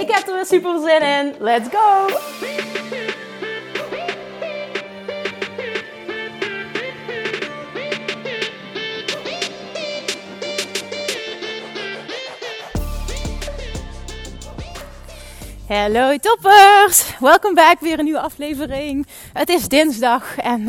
Ik heb er weer super zin in. Let's go! Hallo toppers! Welkom back, weer een nieuwe aflevering. Het is dinsdag en uh,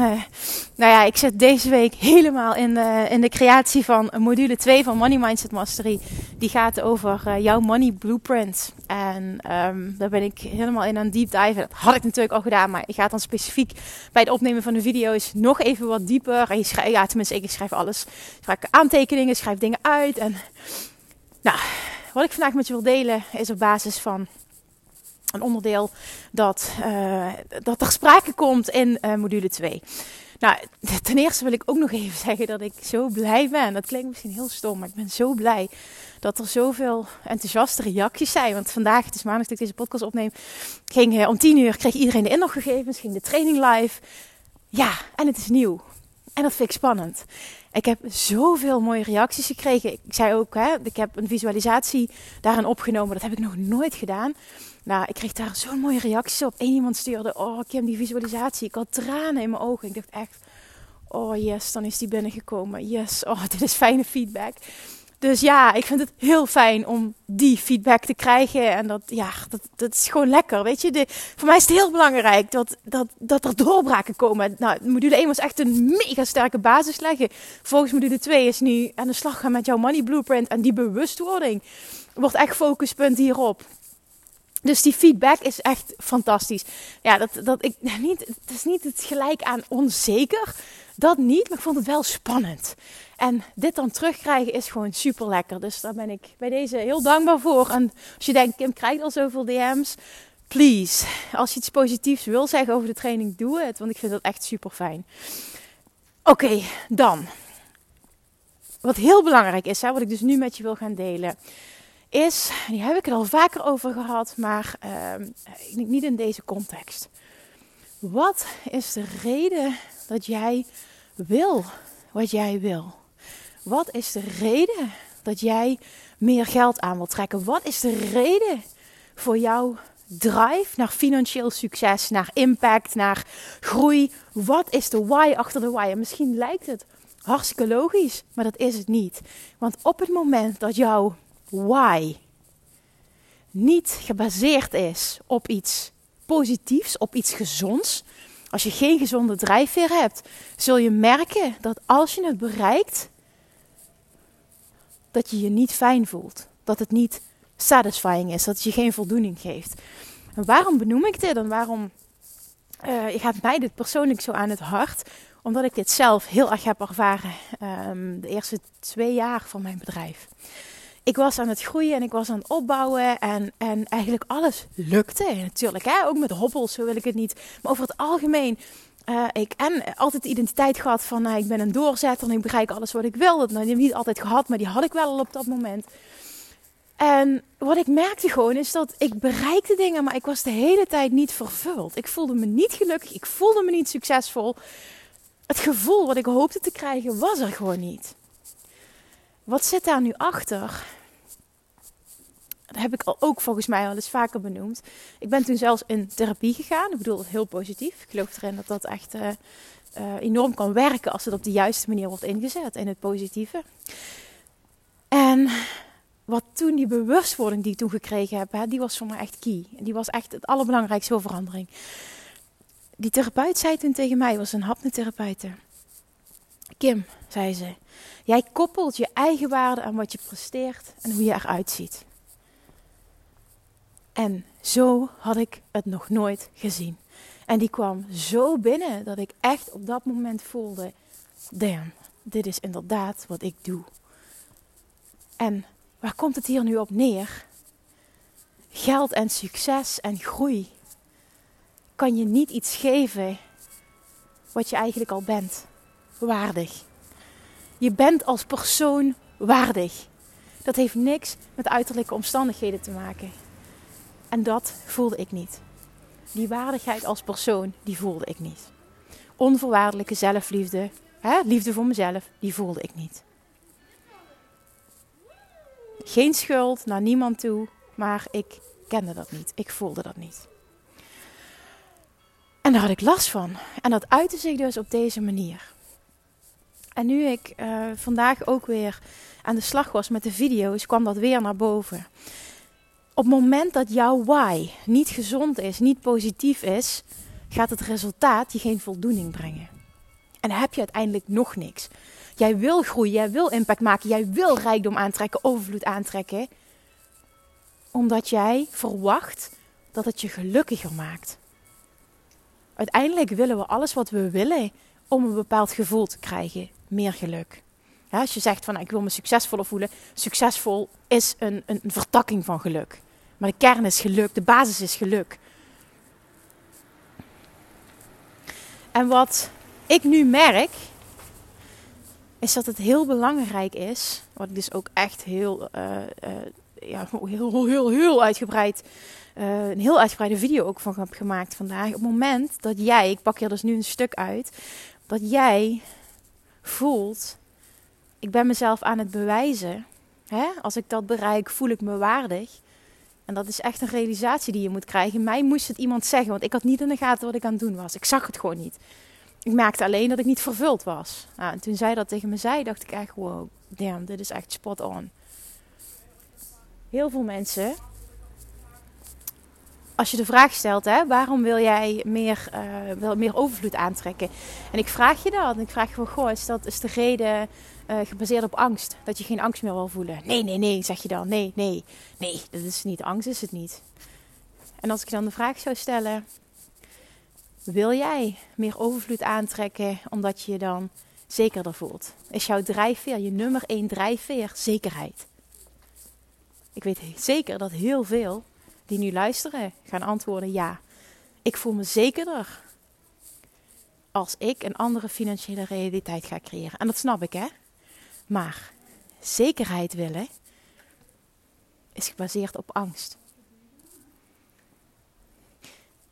nou ja, ik zit deze week helemaal in de, in de creatie van module 2 van Money Mindset Mastery. Die gaat over uh, jouw money blueprint. En um, daar ben ik helemaal in aan deep dive. Dat had ik natuurlijk al gedaan, maar ik ga dan specifiek bij het opnemen van de video's nog even wat dieper. Schrijf, ja, tenminste, ik schrijf alles. Ik schrijf aantekeningen, schrijf dingen uit. En nou, wat ik vandaag met je wil delen is op basis van een onderdeel dat, uh, dat er sprake komt in uh, module 2. Nou, ten eerste wil ik ook nog even zeggen dat ik zo blij ben. Dat klinkt misschien heel stom, maar ik ben zo blij dat er zoveel enthousiaste reacties zijn. Want vandaag, het is maandag dat ik deze podcast opneem, ging uh, om 10 uur kreeg iedereen de inloggegevens, ging de training live. Ja, en het is nieuw. En dat vind ik spannend. Ik heb zoveel mooie reacties gekregen. Ik zei ook, hè, ik heb een visualisatie daarin opgenomen. Dat heb ik nog nooit gedaan. Nou, ik kreeg daar zo'n mooie reacties op. Eén iemand stuurde, oh Kim, die visualisatie. Ik had tranen in mijn ogen. Ik dacht echt, oh yes, dan is die binnengekomen. Yes, oh, dit is fijne feedback. Dus ja, ik vind het heel fijn om die feedback te krijgen. En dat, ja, dat, dat is gewoon lekker. Weet je, de, voor mij is het heel belangrijk dat, dat, dat er doorbraken komen. Nou, module 1 was echt een mega sterke basis leggen. Volgens module 2 is nu aan de slag gaan met jouw money blueprint. En die bewustwording wordt echt focuspunt hierop. Dus die feedback is echt fantastisch. Ja, dat, dat ik niet, het is niet het gelijk aan onzeker. Dat niet, maar ik vond het wel spannend. En dit dan terugkrijgen is gewoon super lekker. Dus daar ben ik bij deze heel dankbaar voor. En als je denkt, Kim krijgt al zoveel DM's. Please, als je iets positiefs wil zeggen over de training, doe het. Want ik vind dat echt super fijn. Oké, dan. Wat heel belangrijk is, hè, wat ik dus nu met je wil gaan delen is, die heb ik het al vaker over gehad, maar uh, niet in deze context. Wat is de reden dat jij wil wat jij wil? Wat is de reden dat jij meer geld aan wilt trekken? Wat is de reden voor jouw drive naar financieel succes, naar impact, naar groei? Wat is de why achter de why? En misschien lijkt het hartstikke logisch, maar dat is het niet. Want op het moment dat jouw why niet gebaseerd is op iets positiefs, op iets gezonds, als je geen gezonde drijfveer hebt, zul je merken dat als je het bereikt, dat je je niet fijn voelt. Dat het niet satisfying is, dat het je geen voldoening geeft. En waarom benoem ik dit en waarom uh, gaat mij dit persoonlijk zo aan het hart? Omdat ik dit zelf heel erg heb ervaren um, de eerste twee jaar van mijn bedrijf ik was aan het groeien en ik was aan het opbouwen. En, en eigenlijk alles lukte. Natuurlijk, hè? ook met hobbels, zo wil ik het niet. Maar over het algemeen. Uh, ik en altijd de identiteit gehad van uh, ik ben een doorzetter en ik bereik alles wat ik wil. Dat heb ik niet altijd gehad, maar die had ik wel al op dat moment. En wat ik merkte gewoon is dat ik bereikte dingen, maar ik was de hele tijd niet vervuld. Ik voelde me niet gelukkig, ik voelde me niet succesvol. Het gevoel wat ik hoopte te krijgen was er gewoon niet. Wat zit daar nu achter? Dat heb ik al ook volgens mij al eens vaker benoemd. Ik ben toen zelfs in therapie gegaan. Ik bedoel, heel positief. Ik geloof erin dat dat echt uh, uh, enorm kan werken als het op de juiste manier wordt ingezet in het positieve. En wat toen die bewustwording die ik toen gekregen heb, hè, die was voor mij echt key. Die was echt het allerbelangrijkste voor verandering. Die therapeut zei toen tegen mij, was een hapnotherapeute. Kim, zei ze, jij koppelt je eigen waarde aan wat je presteert en hoe je eruit ziet. En zo had ik het nog nooit gezien. En die kwam zo binnen dat ik echt op dat moment voelde: damn, dit is inderdaad wat ik doe. En waar komt het hier nu op neer? geld en succes en groei kan je niet iets geven wat je eigenlijk al bent. Waardig. Je bent als persoon waardig. Dat heeft niks met uiterlijke omstandigheden te maken. En dat voelde ik niet. Die waardigheid als persoon, die voelde ik niet. Onvoorwaardelijke zelfliefde, hè, liefde voor mezelf, die voelde ik niet. Geen schuld naar niemand toe, maar ik kende dat niet. Ik voelde dat niet. En daar had ik last van. En dat uitte zich dus op deze manier. En nu ik uh, vandaag ook weer aan de slag was met de video's, kwam dat weer naar boven. Op het moment dat jouw why niet gezond is, niet positief is, gaat het resultaat je geen voldoening brengen. En dan heb je uiteindelijk nog niks. Jij wil groeien, jij wil impact maken, jij wil rijkdom aantrekken, overvloed aantrekken. Omdat jij verwacht dat het je gelukkiger maakt. Uiteindelijk willen we alles wat we willen om een bepaald gevoel te krijgen. Meer geluk. Als je zegt van ik wil me succesvoller voelen. Succesvol is een, een vertakking van geluk. Maar de kern is geluk, de basis is geluk. En wat ik nu merk, is dat het heel belangrijk is, wat ik dus ook echt heel, uh, uh, ja, heel, heel, heel uitgebreid, uh, een heel uitgebreide video ook van heb gemaakt vandaag. Op het moment dat jij, ik pak hier dus nu een stuk uit, dat jij voelt, ik ben mezelf aan het bewijzen. Hè? Als ik dat bereik, voel ik me waardig. En dat is echt een realisatie die je moet krijgen. Mij moest het iemand zeggen, want ik had niet in de gaten wat ik aan het doen was. Ik zag het gewoon niet. Ik merkte alleen dat ik niet vervuld was. Nou, en toen zij dat tegen me zei, dacht ik echt, wow, damn, dit is echt spot on. Heel veel mensen, als je de vraag stelt, hè, waarom wil jij meer, uh, wil meer overvloed aantrekken? En ik vraag je dat. En ik vraag van, goh, is dat is de reden uh, gebaseerd op angst? Dat je geen angst meer wil voelen? Nee, nee, nee, zeg je dan. Nee, nee, nee, dat is niet. Angst is het niet. En als ik dan de vraag zou stellen, wil jij meer overvloed aantrekken omdat je je dan zekerder voelt? Is jouw drijfveer, je nummer één drijfveer, zekerheid? Ik weet zeker dat heel veel die nu luisteren gaan antwoorden ja. Ik voel me zekerder als ik een andere financiële realiteit ga creëren. En dat snap ik, hè? Maar zekerheid willen is gebaseerd op angst.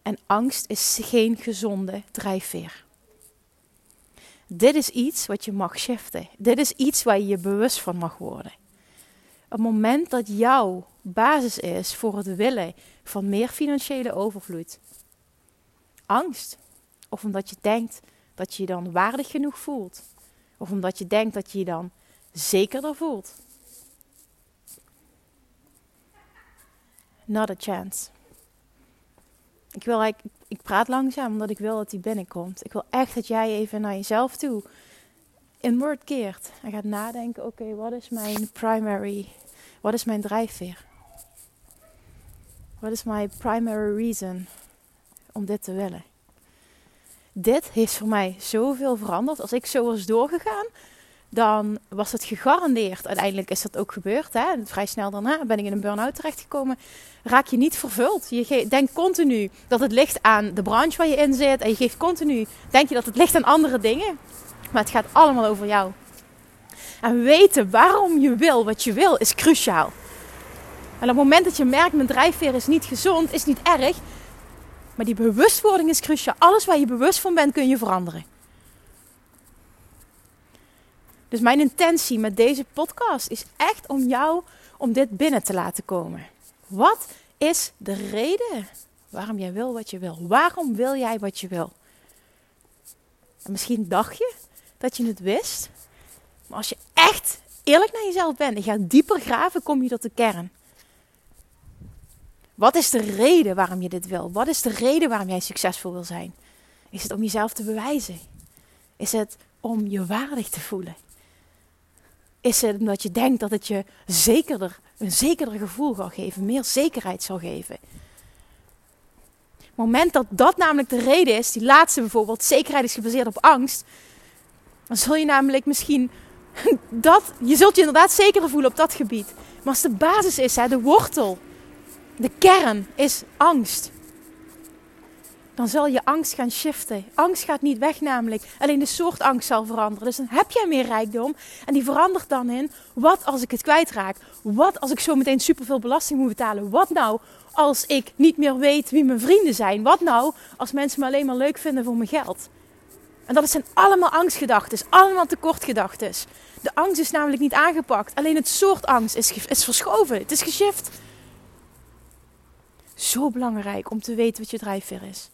En angst is geen gezonde drijfveer. Dit is iets wat je mag shiften. Dit is iets waar je je bewust van mag worden. Het moment dat jouw basis is voor het willen van meer financiële overvloed, angst, of omdat je denkt dat je je dan waardig genoeg voelt, of omdat je denkt dat je je dan zekerder voelt. Not a chance. Ik, wil eigenlijk, ik praat langzaam omdat ik wil dat hij binnenkomt. Ik wil echt dat jij even naar jezelf toe in word keert. En gaat nadenken, oké, wat is mijn primary, wat is mijn drijfveer? Wat is mijn primary reason om dit te willen? Dit heeft voor mij zoveel veranderd. Als ik zo was doorgegaan, dan was het gegarandeerd. Uiteindelijk is dat ook gebeurd. Hè? Vrij snel daarna ben ik in een burn-out terechtgekomen. Raak je niet vervuld. Je denkt continu dat het ligt aan de branche waar je in zit. En je geeft continu, denk je dat het ligt aan andere dingen. Maar het gaat allemaal over jou. En weten waarom je wil wat je wil is cruciaal. En op het moment dat je merkt, mijn drijfveer is niet gezond, is niet erg. Maar die bewustwording is cruciaal. Alles waar je bewust van bent, kun je veranderen. Dus mijn intentie met deze podcast is echt om jou om dit binnen te laten komen. Wat is de reden waarom jij wil wat je wil? Waarom wil jij wat je wil? En misschien dacht je dat je het wist. Maar als je echt eerlijk naar jezelf bent en gaat dieper graven, kom je tot de kern. Wat is de reden waarom je dit wil? Wat is de reden waarom jij succesvol wil zijn? Is het om jezelf te bewijzen? Is het om je waardig te voelen? Is het omdat je denkt dat het je zekerder, een zekerder gevoel zal geven, meer zekerheid zal geven? Het moment dat dat namelijk de reden is, die laatste bijvoorbeeld, zekerheid is gebaseerd op angst, dan zul je namelijk misschien dat, je zult je inderdaad zekerder voelen op dat gebied. Maar als de basis is, hè, de wortel, de kern is angst. Dan zal je angst gaan shiften. Angst gaat niet weg namelijk. Alleen de soort angst zal veranderen. Dus dan heb jij meer rijkdom. En die verandert dan in, wat als ik het kwijtraak? Wat als ik zo meteen superveel belasting moet betalen? Wat nou als ik niet meer weet wie mijn vrienden zijn? Wat nou als mensen me alleen maar leuk vinden voor mijn geld? En dat zijn allemaal angstgedachten, allemaal tekortgedachten. De angst is namelijk niet aangepakt. Alleen het soort angst is, is verschoven. Het is geshift. Zo belangrijk om te weten wat je drijfveer is.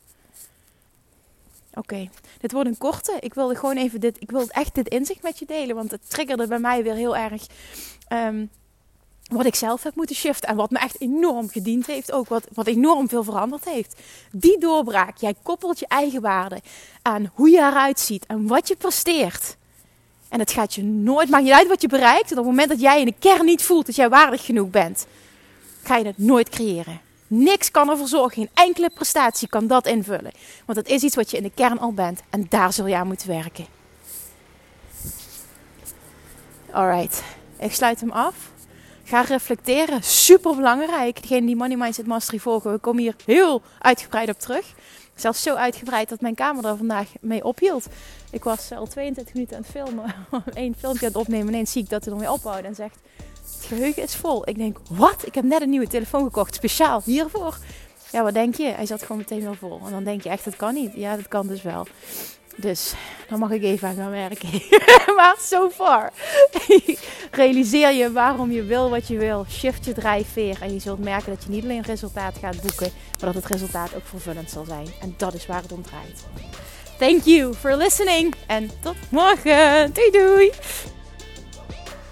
Oké, dit wordt een korte. Ik wilde gewoon even dit, ik wilde echt dit inzicht met je delen, want het triggerde bij mij weer heel erg um, wat ik zelf heb moeten shiften en wat me echt enorm gediend heeft, ook wat, wat enorm veel veranderd heeft. Die doorbraak, jij koppelt je eigen waarde aan hoe je eruit ziet en wat je presteert. En het gaat je nooit, maakt niet uit wat je bereikt. op het moment dat jij in de kern niet voelt dat jij waardig genoeg bent, ga je het nooit creëren. Niks kan ervoor zorgen. Geen enkele prestatie kan dat invullen. Want het is iets wat je in de kern al bent. En daar zul je aan moeten werken. Alright, ik sluit hem af. Ga reflecteren. Super belangrijk. Degene die Money Mindset Mastery volgen, we komen hier heel uitgebreid op terug. Zelfs zo uitgebreid dat mijn camera er vandaag mee ophield. Ik was al 22 minuten aan het filmen. Eén filmpje aan het opnemen. Ineens zie ik dat hij ermee ophoudt en zegt... Het geheugen is vol. Ik denk, wat? Ik heb net een nieuwe telefoon gekocht. Speciaal hiervoor. Ja, wat denk je? Hij zat gewoon meteen weer vol. En dan denk je echt, dat kan niet. Ja, dat kan dus wel. Dus dan mag ik even aan gaan werken. maar so far. Realiseer je waarom je wil wat je wil. Shift je drijfveer. En je zult merken dat je niet alleen resultaat gaat boeken. Maar dat het resultaat ook vervullend zal zijn. En dat is waar het om draait. Thank you for listening. En tot morgen. Doei doei.